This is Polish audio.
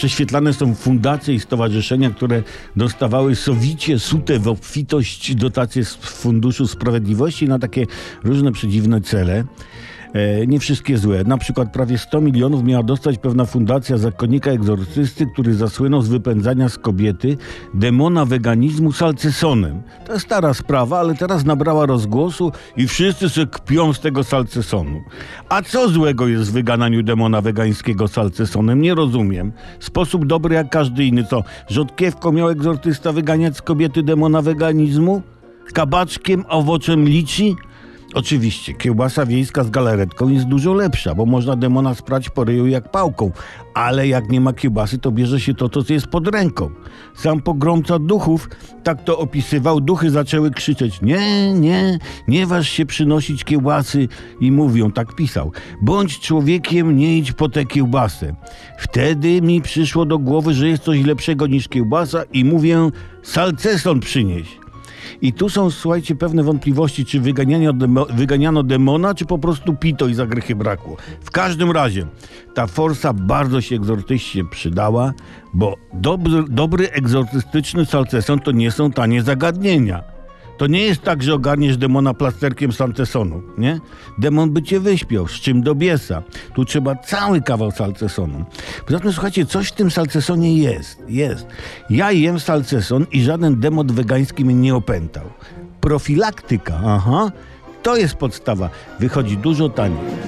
Prześwietlane są fundacje i stowarzyszenia, które dostawały sowicie sute w obfitość dotacje z Funduszu Sprawiedliwości na takie różne przedziwne cele. E, nie wszystkie złe. Na przykład prawie 100 milionów miała dostać pewna fundacja zakonnika egzorcysty, który zasłynął z wypędzania z kobiety demona weganizmu salcesonem. To jest stara sprawa, ale teraz nabrała rozgłosu i wszyscy się kpią z tego salcesonu. A co złego jest w wygananiu demona wegańskiego salcesonem? Nie rozumiem. Sposób dobry jak każdy inny. Co, rzodkiewką miał egzorcysta wyganiać z kobiety demona weganizmu? Kabaczkiem, owocem liczy? Oczywiście, kiełbasa wiejska z galaretką jest dużo lepsza, bo można demona sprać po ryju jak pałką, ale jak nie ma kiełbasy, to bierze się to, co jest pod ręką. Sam pogromca duchów tak to opisywał, duchy zaczęły krzyczeć nie, nie, nie waż się przynosić kiełbasy i mówią, tak pisał, bądź człowiekiem, nie idź po tę kiełbasę. Wtedy mi przyszło do głowy, że jest coś lepszego niż kiełbasa i mówię, salceson przynieś. I tu są, słuchajcie, pewne wątpliwości, czy demo, wyganiano demona, czy po prostu pito i za grzechy brakło. W każdym razie ta forsa bardzo się egzortyście przydała, bo dobry, dobry egzortystyczny salceson to nie są tanie zagadnienia. To nie jest tak, że ogarniesz demona plasterkiem salcesonu, nie? Demon by cię wyśpiał, z czym do biesa. Tu trzeba cały kawał salcesonu. Poza tym, słuchajcie, coś w tym salcesonie jest, jest. Ja jem salceson i żaden demon wegański mnie nie opętał. Profilaktyka, aha, to jest podstawa. Wychodzi dużo taniej.